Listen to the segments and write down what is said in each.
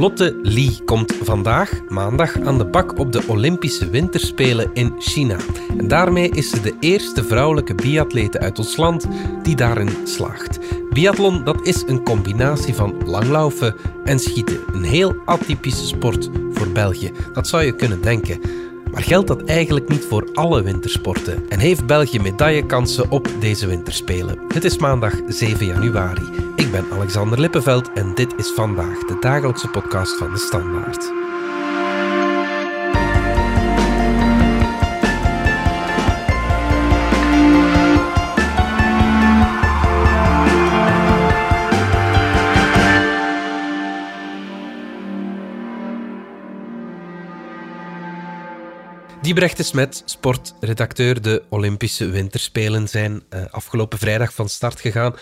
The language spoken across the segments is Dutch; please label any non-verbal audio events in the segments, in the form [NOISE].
Lotte Lee komt vandaag, maandag, aan de bak op de Olympische Winterspelen in China. En daarmee is ze de eerste vrouwelijke biatlete uit ons land die daarin slaagt. Biathlon dat is een combinatie van langlaufen en schieten. Een heel atypische sport voor België. Dat zou je kunnen denken. Maar geldt dat eigenlijk niet voor alle wintersporten? En heeft België medaillekansen op deze winterspelen? Het is maandag 7 januari. Ik ben Alexander Lippenveld en dit is vandaag de dagelijkse podcast van de Standaard. Diebrecht de Smet, sportredacteur. De Olympische Winterspelen zijn uh, afgelopen vrijdag van start gegaan.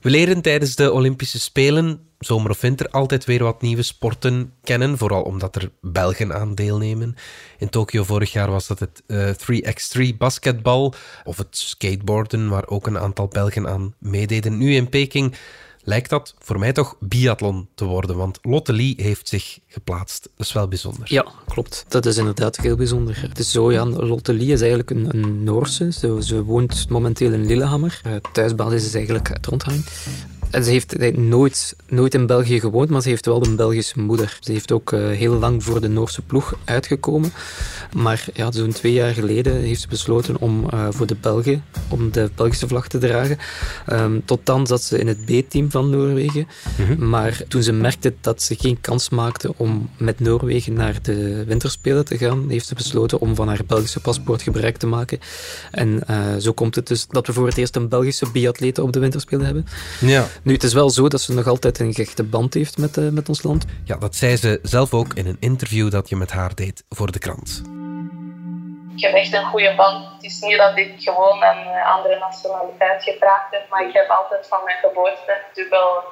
We leren tijdens de Olympische Spelen, zomer of winter, altijd weer wat nieuwe sporten kennen. Vooral omdat er Belgen aan deelnemen. In Tokio vorig jaar was dat het uh, eh, 3x3 basketbal of het skateboarden, waar ook een aantal Belgen aan meededen. Nu in Peking lijkt dat voor mij toch biathlon te worden. Want Lotte Lee heeft zich geplaatst. Dat is wel bijzonder. Ja, klopt. Dat is inderdaad heel bijzonder. Het is zo, Lotte Lee is eigenlijk een, Noorse. Ze, ze woont momenteel in Lillehammer. Uh, thuisbasis is eigenlijk Trondheim. En ze heeft nooit, nooit in België gewoond, maar ze heeft wel een Belgische moeder. Ze heeft ook uh, heel lang voor de Noorse ploeg uitgekomen. Maar ja, zo'n twee jaar geleden heeft ze besloten om uh, voor de Belgen, om de Belgische vlag te dragen. Um, tot dan zat ze in het B-team van Noorwegen. Mm-hmm. Maar toen ze merkte dat ze geen kans maakte om met Noorwegen naar de winterspelen te gaan, heeft ze besloten om van haar Belgische paspoort gebruik te maken. En uh, zo komt het dus dat we voor het eerst een Belgische biatlete op de winterspelen hebben. Ja. Nu, het is wel zo dat ze nog altijd een gechte band heeft met, uh, met ons land. Ja, dat zei ze zelf ook in een interview dat je met haar deed voor de krant. Ik heb echt een goede band. Het is niet dat ik gewoon een andere nationaliteit gevraagd heb, maar ik heb altijd van mijn geboorte dubbel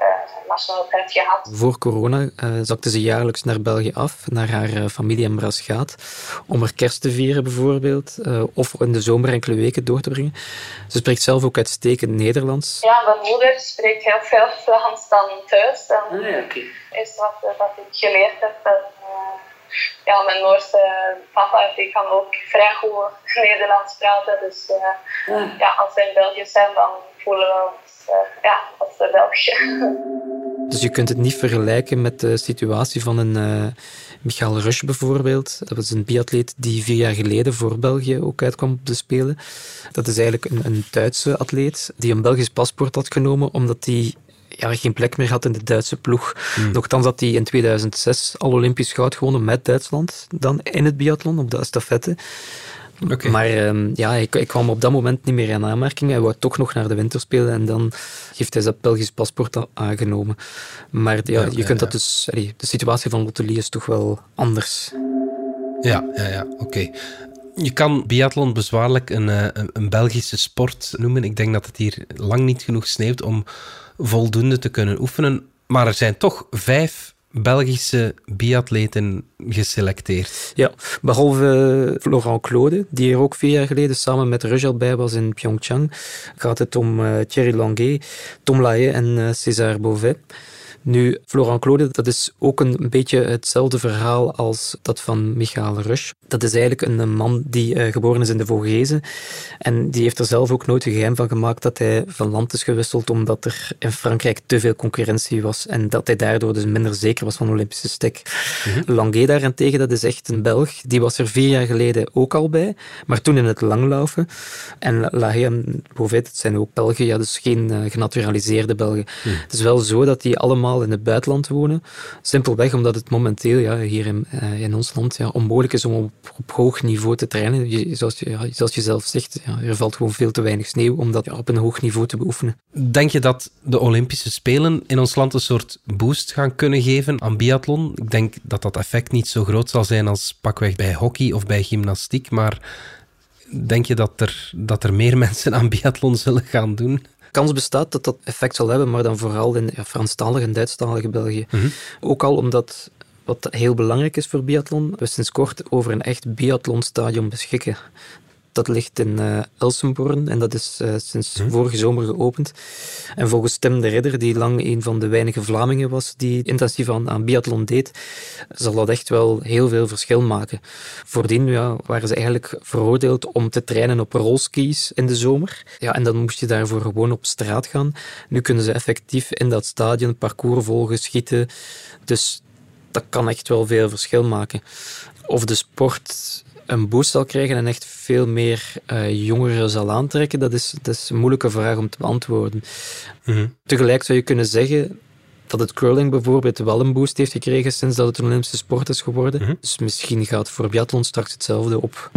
uh, gehad. Voor corona uh, zakte ze jaarlijks naar België af, naar haar uh, familie in Brasgaat, om er kerst te vieren bijvoorbeeld, of in de zomer enkele weken door te brengen. Ze spreekt zelf ook uitstekend Nederlands. Ja, mijn moeder spreekt heel veel Frans dan thuis. En ah, ja, okay. is wat, wat ik geleerd heb. En, ja, mijn Noorse papa die kan ook vrij goed Nederlands praten. Dus ah. ja, als we in België zijn, dan voelen ons ja, als de België. Dus je kunt het niet vergelijken met de situatie van een uh, Michael Rush bijvoorbeeld. Dat was een biatleet die vier jaar geleden voor België ook uitkwam op de Spelen. Dat is eigenlijk een, een Duitse atleet die een Belgisch paspoort had genomen omdat hij ja, geen plek meer had in de Duitse ploeg. Hmm. Nochtans had hij in 2006 al Olympisch goud gewonnen met Duitsland, dan in het biathlon op de estafette. Okay. Maar um, ja, ik, ik, kwam op dat moment niet meer in aanmerking. Hij wou toch nog naar de winterspelen en dan heeft hij dat Belgisch paspoort aangenomen. Maar ja, ja je kunt dat dus... Allee, de situatie van Lottelie is toch wel anders. Ja, ja, ja, oké. Je kan biathlon bezwaarlijk een, eh, een, een, Belgische sport noemen. Ik denk dat het hier lang niet genoeg sneeuwt om voldoende te kunnen oefenen. Maar er zijn toch vijf Belgische biatleten geselecteerd. Ja, behalve Florent Claude, die er ook vier jaar geleden samen met Rujal bij was in Pyeongchang, gaat het om uh, Thierry Languet, Tom Lahaye en uh, César Beauvais. Nu, Florent Claude, dat is ook een beetje hetzelfde verhaal als dat van Michael Rush. Dat is eigenlijk een man die uh, geboren is in de Vogezen. En die heeft er zelf ook nooit een geheim van gemaakt dat hij van land is gewisseld omdat er in Frankrijk te veel concurrentie was. En dat hij daardoor dus minder zeker was van Olympische stek. Mm -hmm. daarentegen, dat is echt een Belg. Die was er vier jaar geleden ook al bij. Maar toen in het langlaufen. En Lahaye en Beauvais, dat zijn ook Belgen. Ja, dus geen uh, genaturaliseerde Belgen. Mm. Het is wel zo dat die allemaal in het buitenland wonen. Simpelweg omdat het momenteel ja, hier in, uh, in ons land ja, onmogelijk is om op, op hoog niveau te trainen. Je, zoals, je, ja, zoals je zelf zegt, ja, er valt gewoon veel te weinig sneeuw om dat op een hoog niveau te beoefenen. Denk je dat de Olympische Spelen in ons land een soort boost gaan kunnen geven aan biathlon? Ik denk dat dat effect niet zo groot zal zijn als pakweg bij hockey of bij gymnastiek, maar denk je dat er, dat er meer [LAUGHS] mensen aan biathlon zullen gaan doen? Kans bestaat dat dat effect zal hebben, maar dan vooral in ja, Franstalige en Duitsstalige België. Mhm. Ook al omdat wat heel belangrijk is voor biathlon, we sinds kort over een echt biathlonstadion beschikken. Dat ligt in uh, Elsenborn en dat is uh, sinds hm. vorige zomer geopend. En volgens Tim de Ridder, die lang een van de weinige Vlamingen was die intensief aan, aan biathlon deed, zal dat echt wel heel veel verschil maken. Voordien ja, waren ze eigenlijk veroordeeld om te trainen op rolskis in de zomer. Ja, en dan moest je daarvoor gewoon op straat gaan. Nu kunnen ze effectief in dat stadion parcours volgen, schieten. Dus dat kan echt wel veel verschil maken. Of de sport een boost zal krijgen en echt veel meer uh, jongeren zal aantrekken, dat is, dat is een moeilijke vraag om te beantwoorden. Mhm. Tegelijk zou je kunnen zeggen dat het curling bijvoorbeeld wel een boost heeft gekregen sinds dat het een Olympische sport is geworden. Mhm. Dus misschien gaat voor biathlon straks hetzelfde op.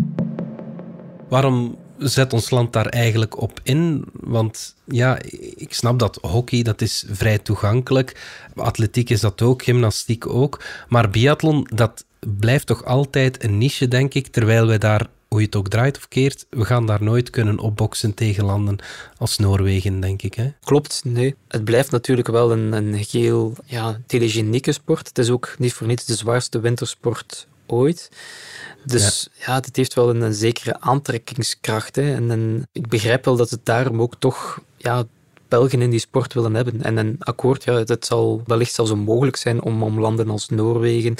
Waarom zet ons land daar eigenlijk op in? Want ja, ik snap dat hockey, dat is vrij toegankelijk. Atletiek is dat ook, gymnastiek ook. Maar biathlon, dat blijft toch altijd een niche, denk ik. Terwijl wij daar, hoe je het ook draait of keert, we gaan daar nooit kunnen opboksen tegen landen als Noorwegen, denk ik. Hè? Klopt, nee. Het blijft natuurlijk wel een, een heel ja, telegenieke sport. Het is ook niet voor niets de zwaarste wintersport ooit. Dus ja, dit heeft wel een, een zekere aantrekkingskracht. Hè. En, en, ik begrijp wel dat het daarom ook toch ja, Belgen in die sport willen hebben. En een akkoord, ja, het zal wellicht zelfs onmogelijk zijn om, om landen als Noorwegen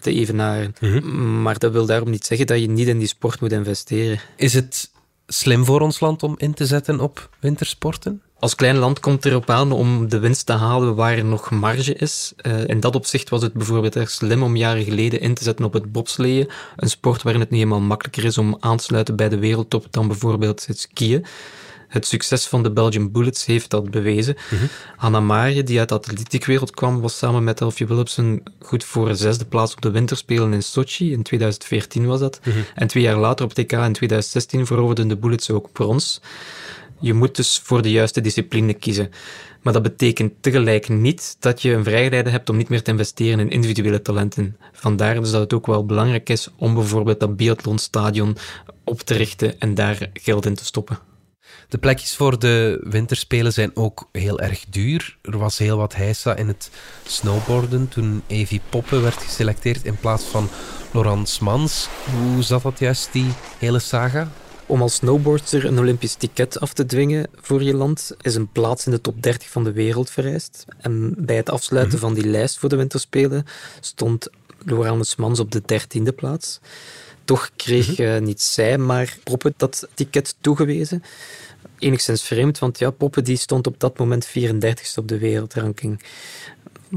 te evenaren. Mm Maar dat wil daarom niet zeggen dat je niet in die sport moet investeren. Is het slim voor ons land om in te zetten op wintersporten? Als klein land komt erop aan om de winst te halen waar er nog marge is. Uh, in dat opzicht was het bijvoorbeeld erg slim om jaren geleden in te zetten op het bobsleeën. Een sport waarin het niet helemaal makkelijker is om aan te sluiten bij de wereldtop dan bijvoorbeeld het skiën. Het succes van de Belgian Bullets heeft dat bewezen. Mm -hmm. Hanna Marje, die uit de atletiekwereld kwam, was samen met Elfie Willemsen goed voor de zesde plaats op de winterspelen in Sochi. In 2014 was dat. Mhm. En twee jaar later op TK in 2016 veroverden de Bullets ook brons. Je moet dus voor de juiste discipline kiezen. Maar dat betekent tegelijk niet dat je een vrijheid hebt om niet meer te investeren in individuele talenten. Vandaar dus dat het ook wel belangrijk is om bijvoorbeeld dat biathlonstadion op te richten en daar geld in te stoppen. De plekjes voor de winterspelen zijn ook heel erg duur. Er was heel wat heisa in het snowboarden toen Evie Poppen werd geselecteerd in plaats van Laurence Mans. Hoe zat dat juist, die hele saga? Om als snowboarder een Olympisch ticket af te dwingen voor je land is een plaats in de top 30 van de wereld vereist. En bij het afsluiten mhm. van die lijst voor de winterspelen stond Laurence Mans op de dertiende plaats. Toch kreeg mm niet zij, maar Poppen dat ticket toegewezen enigszins vreemd, want ja, Poppen die stond op dat moment 34ste op de wereldranking.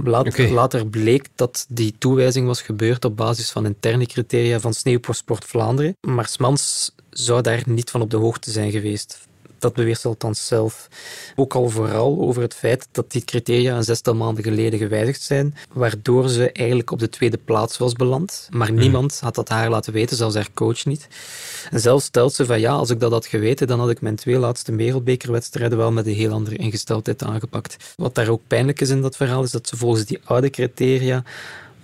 Later, later, bleek dat die toewijzing was gebeurd op basis van interne criteria van Sneeuwsport Vlaanderen, maar Smans zou daar niet van op de hoogte zijn geweest. Dat beweert ze althans zelf. Ook al vooral over het feit dat die criteria een zestal maanden geleden gewijzigd zijn, waardoor ze eigenlijk op de tweede plaats was beland. Maar mhm. niemand had dat haar laten weten, zelfs haar coach niet. En zelf stelt ze van ja, als ik dat had geweten, dan had ik mijn twee laatste wereldbekerwedstrijden wel met een heel andere ingesteldheid aangepakt. Wat daar ook pijnlijk is in dat verhaal, is dat ze volgens die oude criteria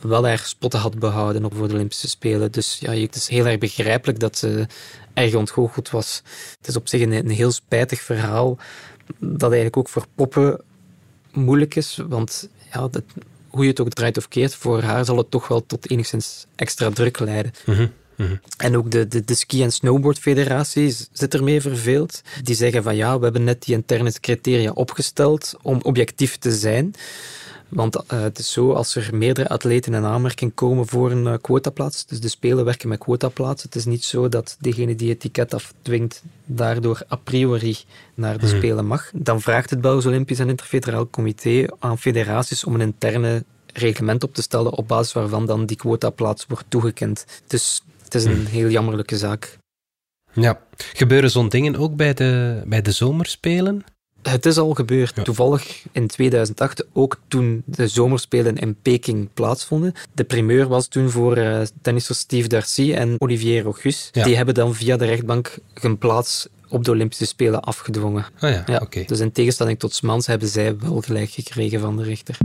wel erg spotten had behouden op voor de Olympische Spelen. Dus ja, het is heel erg begrijpelijk dat ze erg ontgoocheld was. Het is op zich een, een heel spijtig verhaal dat eigenlijk ook voor poppen moeilijk is, want ja, dat, hoe je het ook draait of keert, voor haar zal het toch wel tot enigszins extra druk leiden. Mhm, mhm. En ook de, de, de Ski- en Snowboardfederatie zit ermee verveeld. Die zeggen van ja, we hebben net die interne criteria opgesteld om objectief te zijn. Want uh, het is zo, als er meerdere atleten in aanmerking komen voor een uh, quotaplaats, dus de Spelen werken met quotaplaats, het is niet zo dat degene die het ticket afdwingt daardoor a priori naar de mhm. Spelen mag. Dan vraagt het Belgisch Olympisch en Interfederaal Comité aan federaties om een interne reglement op te stellen op basis waarvan dan die quotaplaats wordt toegekend. Dus het is een mhm. heel jammerlijke zaak. Ja, gebeuren zo'n dingen ook bij de, bij de zomerspelen? Het is al gebeurd. Toevallig in 2008, ook toen de zomerspelen in Peking plaatsvonden. De primeur was toen voor uh, tennisser Steve Darcy en Olivier Rochus. Die hebben dan via de rechtbank hun plaats op de Olympische Spelen afgedwongen. Oh ja, ja. Dus in tegenstelling tot Smans hebben zij wel gelijk gekregen van de rechter.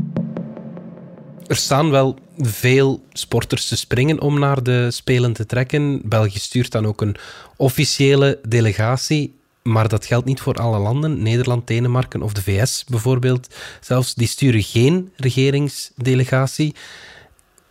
Er staan wel veel sporters te springen om naar de Spelen te trekken. België stuurt dan ook een officiële delegatie. Maar dat geldt niet voor alle landen. Nederland, Denemarken of de VS bijvoorbeeld zelfs, die sturen geen regeringsdelegatie.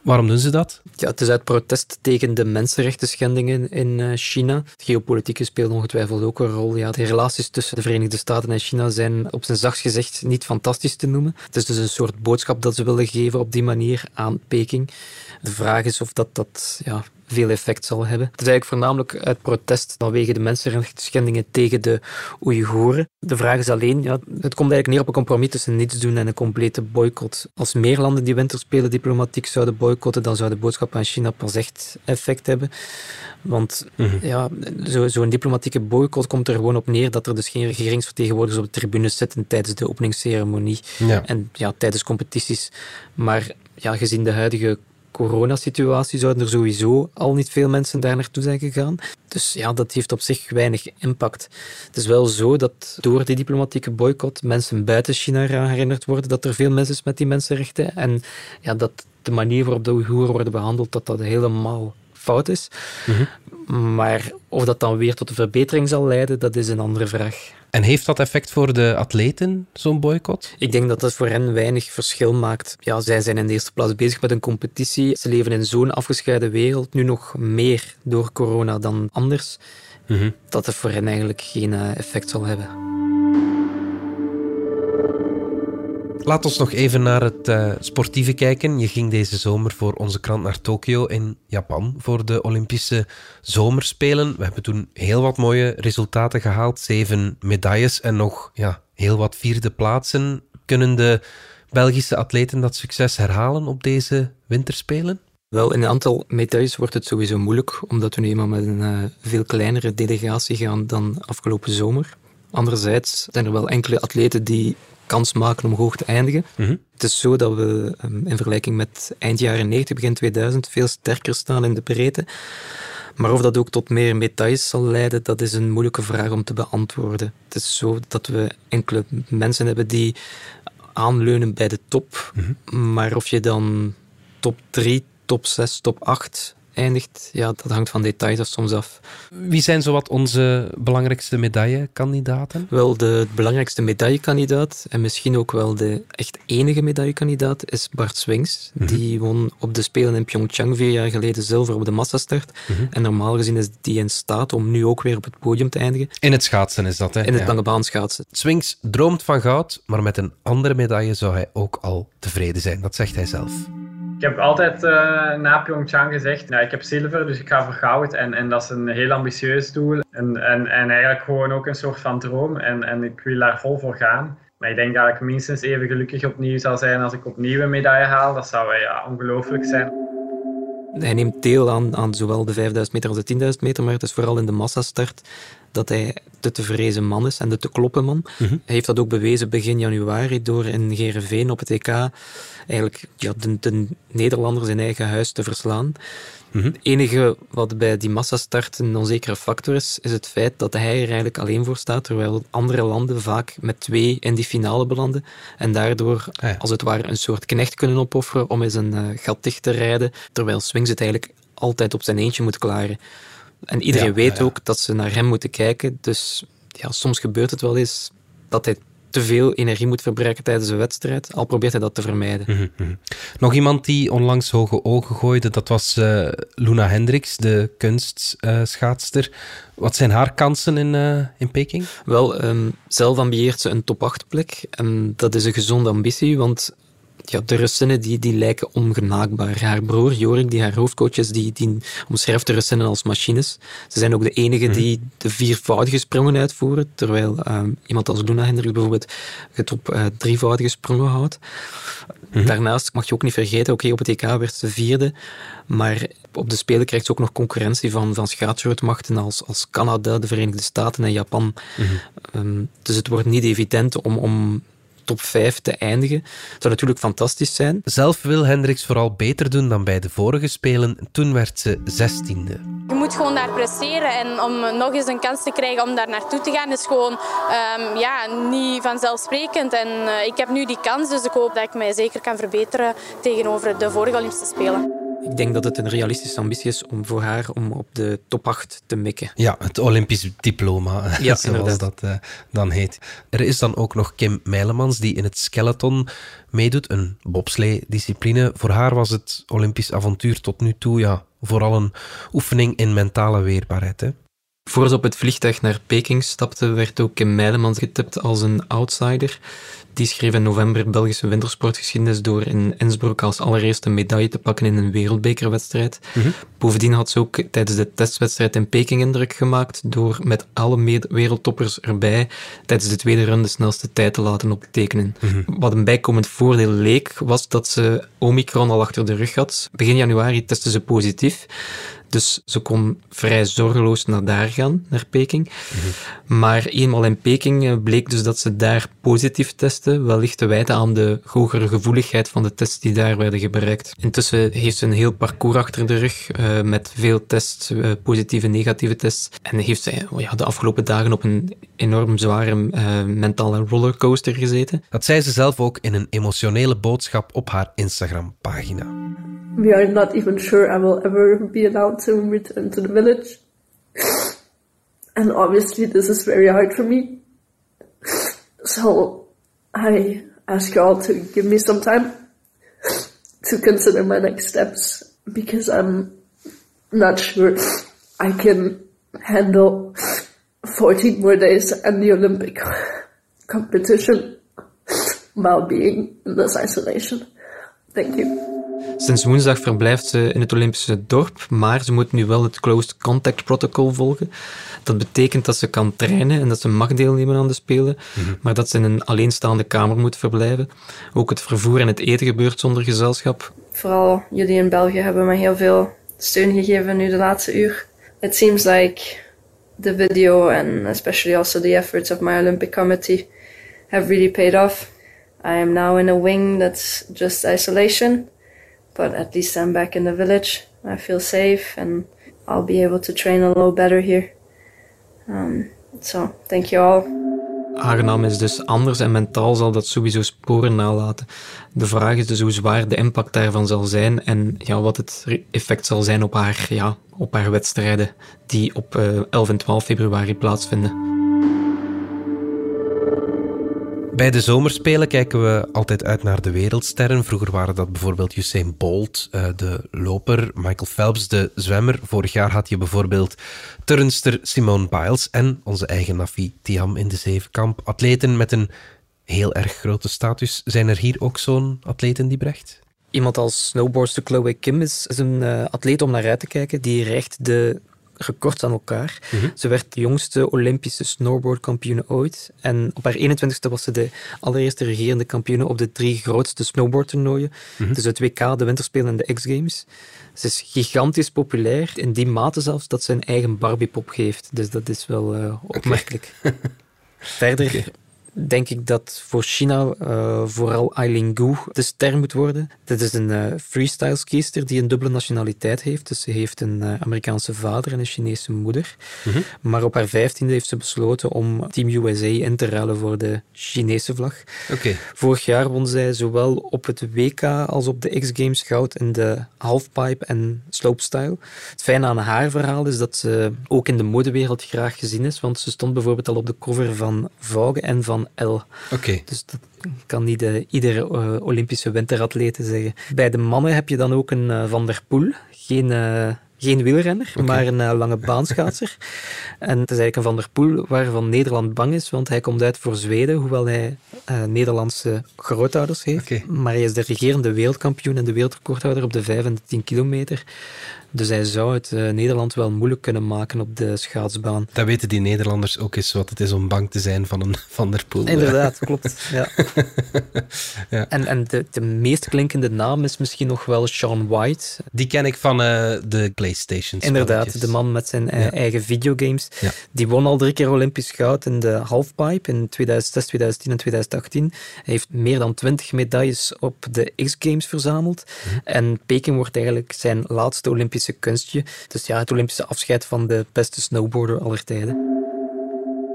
Waarom doen ze dat? Ja, het is uit protest tegen de mensenrechten schendingen in eh, China. Geopolitiek speelt ongetwijfeld ook een rol. Ja, de relaties tussen de Verenigde Staten en China zijn op zijn zachtst gezegd niet fantastisch te noemen. Het is dus een soort boodschap dat ze willen geven op die manier aan Peking. De vraag is of dat, dat ja, veel effect zal hebben. Het is eigenlijk voornamelijk uit protest vanwege de mensenrechtsschendingen tegen de Oeigoeren. De vraag is alleen, ja, het komt eigenlijk neer op een compromis tussen niets doen en een complete boycott. Als meer landen die winterspelen diplomatiek zouden boycotten, dan zou de boodschap aan China pas echt effect hebben. Want mm ja, zo'n zo diplomatieke boycott komt er gewoon op neer dat er dus geen regeringsvertegenwoordigers op de tribunes zitten tijdens de openingsceremonie en ja, tijdens competities. Maar ja, gezien de huidige coronasituatie zouden er sowieso al niet veel mensen daar naartoe zijn gegaan. Dus ja, dat heeft op zich weinig impact. Het is wel zo dat door die diplomatieke boycott mensen buiten China eraan herinnerd worden dat er veel mis is met die mensenrechten en ja, dat de manier waarop de Oeigoeren worden behandeld, dat dat helemaal fout is. Mhm. Maar of dat dan weer tot een verbetering zal leiden, dat is een andere vraag. En heeft dat effect voor de atleten, zo'n boycott? Ik denk dat dat voor hen weinig verschil maakt. Ja, zij zijn in de eerste plaats bezig met een competitie. Ze leven in zo'n afgescheiden wereld, nu nog meer door corona dan anders, mhm. dat het voor hen eigenlijk geen eh, effect zal hebben. Laat ons nog even naar het uh, sportieve kijken. Je ging deze zomer voor onze krant naar Tokio in Japan voor de Olympische Zomerspelen. We hebben toen heel wat mooie resultaten gehaald. Zeven medailles en nog ja, heel wat vierde plaatsen. Kunnen de Belgische atleten dat succes herhalen op deze winterspelen? Wel, in een aantal medailles wordt het sowieso moeilijk, omdat we nu eenmaal met een uh, veel kleinere delegatie gaan dan afgelopen zomer. Anderzijds zijn er wel enkele atleten die kans maken om hoog te eindigen. Mhm. Het is zo dat we ehm, in vergelijking met eind jaren 90, begin 2000 veel sterker staan in de breedte. Maar of dat ook tot meer medailles zal leiden, dat is een moeilijke vraag om te beantwoorden. Het is zo dat we enkele mensen hebben die aanleunen bij de top. Mhm. Maar of je dan top 3, top 6, top 8 eindigt, ja, dat hangt van details af soms af. Wie zijn zowat onze belangrijkste medaillekandidaten? Wel, de belangrijkste medaillekandidaat en misschien ook wel de echt enige medaillekandidaat is Bart Swings. Mhm. Die won op de Spelen in Pyeongchang vier jaar geleden zilver op de massastart. Mm En normaal gezien is die in staat om nu ook weer op het podium te eindigen. In het schaatsen is dat, hè? In het ja. lange baan schaatsen. Swings droomt van goud, maar met een andere medaille zou hij ook al tevreden zijn. Dat zegt hij zelf. Ik heb altijd uh, na Pyeongchang gezegd, nou, ik heb zilver, dus ik ga voor goud. En, en dat is een heel ambitieus doel. En, en, en eigenlijk gewoon ook een soort van droom. En, en ik wil daar vol voor gaan. Maar ik denk dat ik minstens even gelukkig opnieuw zal zijn als ik opnieuw een medaille haal. Dat zou ja, ongelooflijk zijn. Hij neemt deel aan, aan zowel de 5000 meter als de 10.000 meter, maar het is vooral in de massastart dat hij de te vrezen man is en de te kloppen man. Mhm. Hij heeft dat ook bewezen begin januari door in Gerenveen op het EK eigenlijk ja, de, de Nederlanders in eigen huis te verslaan. Mhm. Het enige wat bij die massastart een onzekere factor is, is het feit dat hij er eigenlijk alleen voor staat, terwijl andere landen vaak met twee in die finale belanden en daardoor ah als het ware een soort knecht kunnen opofferen om eens een uh, gat dicht te rijden, terwijl Swings het eigenlijk altijd op zijn eentje moet klaren. En iedereen weet ook dat ze naar hem moeten kijken, dus ja, soms gebeurt het wel eens dat hij te veel energie moet verbruiken tijdens een wedstrijd, al probeert hij dat te vermijden. Mhm, mhm. Nog iemand die onlangs hoge ogen gooide, dat was uh, Luna Hendricks, de kunstschaatster. Wat zijn haar kansen in, uh, in Peking? Wel, um, zelf ambieert ze een top 8 plek. En dat is een gezonde ambitie, want ja, de Russinnen die, die lijken ongenaakbaar. Haar broer Jorik, die haar hoofdcoach is, die, die omschrijft de Russinnen als machines. Ze zijn ook de enigen mhm. die de viervoudige sprongen uitvoeren, terwijl ehm, iemand als Luna Hendrik bijvoorbeeld het op uh, drievoudige sprongen houdt. Mhm. Daarnaast mag je ook niet vergeten, oké, op het EK werd ze vierde, maar op de Spelen krijgt ze ook nog concurrentie van, van schaatsgrootmachten als, als Canada, de Verenigde Staten en Japan. Mhm. Ehm, dus het wordt niet evident om, om top 5 te eindigen. Dat zou natuurlijk fantastisch zijn. Zelf wil Hendricks vooral beter doen dan bij de vorige Spelen. Toen werd ze zestiende. Je moet gewoon daar presteren en om nog eens een kans te krijgen om daar naartoe te gaan is gewoon um, ja, niet vanzelfsprekend. En uh, ik heb nu die kans, dus ik hoop dat ik mij zeker kan verbeteren tegenover de vorige Olympische Spelen. Ik denk dat het een realistische ambitie is om voor haar om op de top 8 te mikken. Ja, het Olympisch diploma, [LAUGHS] ja, zoals dat uh, dan heet. Er is dan ook nog Kim Meilemans, die in het skeleton meedoet, een bobslee-discipline. Voor haar was het Olympisch avontuur tot nu toe ja, vooral een oefening in mentale weerbaarheid. Hè? Voor ze op het vliegtuig naar Peking stapte, werd ook Kim Meilemans getipt als een outsider. Die schreef in november Belgische wintersportgeschiedenis door in Innsbruck als allereerste medaille te pakken in een wereldbekerwedstrijd. Mhm. Bovendien had ze ook tijdens de testwedstrijd in Peking indruk gemaakt door met alle wereldtoppers erbij tijdens de tweede run de snelste tijd te laten optekenen. Mhm. Wat een bijkomend voordeel leek, was dat ze Omicron al achter de rug had. Begin januari testte ze positief. Dus ze kon vrij zorgeloos naar daar gaan, naar Peking. Mhm. Maar eenmaal in Peking eh, bleek dus dat ze daar positief testen, wellicht te wijten aan de hogere gevoeligheid van de tests die daar werden gebruikt. Intussen heeft ze een heel parcours achter de rug uh, met veel tests, uh, positieve en negatieve tests. En heeft ze oh ja, de afgelopen dagen op een enorm zware mentale rollercoaster gezeten. Dat zei ze zelf ook in een emotionele boodschap op haar Instagram-pagina. We are not even sure I will ever be allowed to return to the village. [SIGHS] And obviously this is very hard for me. [SIGHS] So I ask you all to give me some time [SIGHS] to consider my next steps because I'm not sure I can handle 14 more days and the Olympic [LAUGHS] competition while being in this isolation. Thank you. Sinds woensdag verblijft ze in het Olympische dorp, maar ze moet nu wel het Closed Contact Protocol volgen. Dat betekent dat ze kan trainen en dat ze mag deelnemen aan de Spelen, mhm. maar dat ze in een alleenstaande kamer moet verblijven. Ook het vervoer en het eten gebeurt zonder gezelschap. Vooral jullie in België hebben me heel veel steun gegeven nu de laatste uur. It seems like the video and especially also the efforts of my Olympic committee have really paid off. I am now in a wing that's just isolation. But at least I'm back in the village. I feel safe and I'll be able to train a little better here. Um, so, thank you all. Is dus anders en mentaal zal dat sowieso sporen nalaten. De vraag is dus hoe zwaar de impact daarvan zal zijn en ja, wat het effect zal zijn op haar, ja, op haar wedstrijden die op uh, eh, 11 en 12 februari plaatsvinden. Bij de zomerspelen kijken we altijd uit naar de wereldsterren. Vroeger waren dat bijvoorbeeld Usain Bolt, eh, de loper, Michael Phelps, de zwemmer. Vorig jaar had je bijvoorbeeld turnster Simone Biles en onze eigen Nafi Tiam in de zevenkamp. Atleten met een heel erg grote status. Zijn er hier ook zo'n atleten die brecht? Iemand als snowboardster Chloe Kim is, een uh, atleet om naar uit te kijken. Die recht de gekort aan elkaar. Mhm. Ze werd de jongste Olympische snowboardkampioene ooit. En op haar 21ste was ze de allereerste regerende kampioene op de drie grootste snowboardtoernooien. Mm Dus het WK, de Winterspelen en de X-Games. Ze is gigantisch populair, in die mate zelfs dat ze een eigen Barbiepop geeft. Dus dat is wel uh, opmerkelijk. [LAUGHS] Verder denk ik dat voor China uh, vooral Aileen Gu de ster moet worden. Dit is een uh, freestyle skiester die een dubbele nationaliteit heeft. Dus ze heeft een uh, Amerikaanse vader en een Chinese moeder. Mhm. Maar op haar vijftiende heeft ze besloten om Team USA in te ruilen voor de Chinese vlag. Okay. Vorig jaar won zij zowel op het WK als op de X-Games goud in de halfpipe en slopestyle. Het fijne aan haar verhaal is dat ze ook in de modewereld graag gezien is, want ze stond bijvoorbeeld al op de cover van Vogue en van L. Oké. Dus dat kan niet uh, iedere uh, Olympische winteratlete zeggen. Bij de mannen heb je dan ook een uh, Van der Poel. Geen, geen wielrenner, maar een lange baanschaatser. [LAUGHS] en het is eigenlijk een Van der Poel waarvan Nederland bang is, want hij komt uit voor Zweden, hoewel hij Nederlandse grootouders heeft. Maar hij is de regerende wereldkampioen en de wereldrecordhouder op de 5 en de 10 kilometer. Dus hij zou het uh, Nederland wel moeilijk kunnen maken op de schaatsbaan. Dat weten die Nederlanders ook eens wat het is om bang te zijn van een Van der Poel. Inderdaad, klopt. Ja. [LAUGHS] ja. En, en de, de meest klinkende naam is misschien nog wel Sean White. Die ken ik van uh, de PlayStation. Inderdaad, de man met zijn eigen videogames. Ja. Die won al drie keer Olympisch goud in de halfpipe in 2006, 2010 en 2018. Hij heeft meer dan twintig medailles op de X-Games verzameld. Mhm. En Peking wordt eigenlijk zijn laatste Olympische kunstje. Dus ja, het Olympische afscheid van de beste snowboarder aller tijden.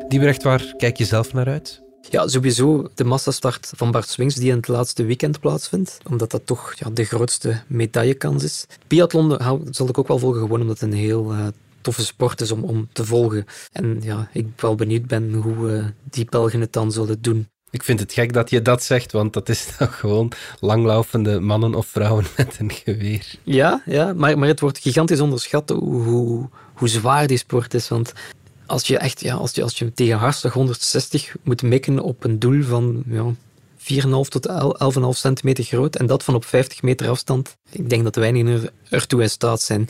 Diebrecht, waar kijk je zelf naar uit? Ja, sowieso de massastart van Bart Swings die in het laatste weekend plaatsvindt, omdat dat toch ja, de grootste medaillekans is. Biathlon zal ik ook wel volgen, gewoon omdat het een heel uh, toffe sport is om, om te volgen. En ja, ik wel benieuwd ben hoe uh, die Belgen het dan zullen doen. Ik vind het gek dat je dat zegt, want dat is [LAUGHS] toch gewoon langlaufende mannen of vrouwen [LAUGHS] met een geweer. Ja, ja maar, maar het wordt gigantisch onderschat hoe, hoe, zwaar die sport is. Want als je echt, ja, als je, als je tegen hartslag 160 moet mikken op een doel van ja, 4,5 tot 11,5 centimeter groot en dat van op 50 meter afstand, ik denk dat weinigen er, ertoe in staat zijn.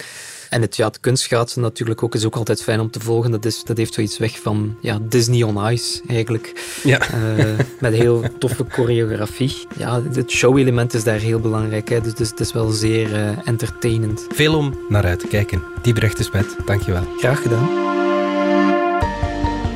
En het, ja, het kunstschaatsen natuurlijk ook is ook altijd fijn om te volgen. Dat, is, dat heeft zoiets weg van ja, Disney on Ice eigenlijk. Ja. Uh, met heel toffe choreografie. Ja, het show-element is daar heel belangrijk. Hè. Dus, dus het is wel zeer uh, entertainend. Veel om naar uit te kijken. Die bericht is met. Dankjewel. Graag gedaan.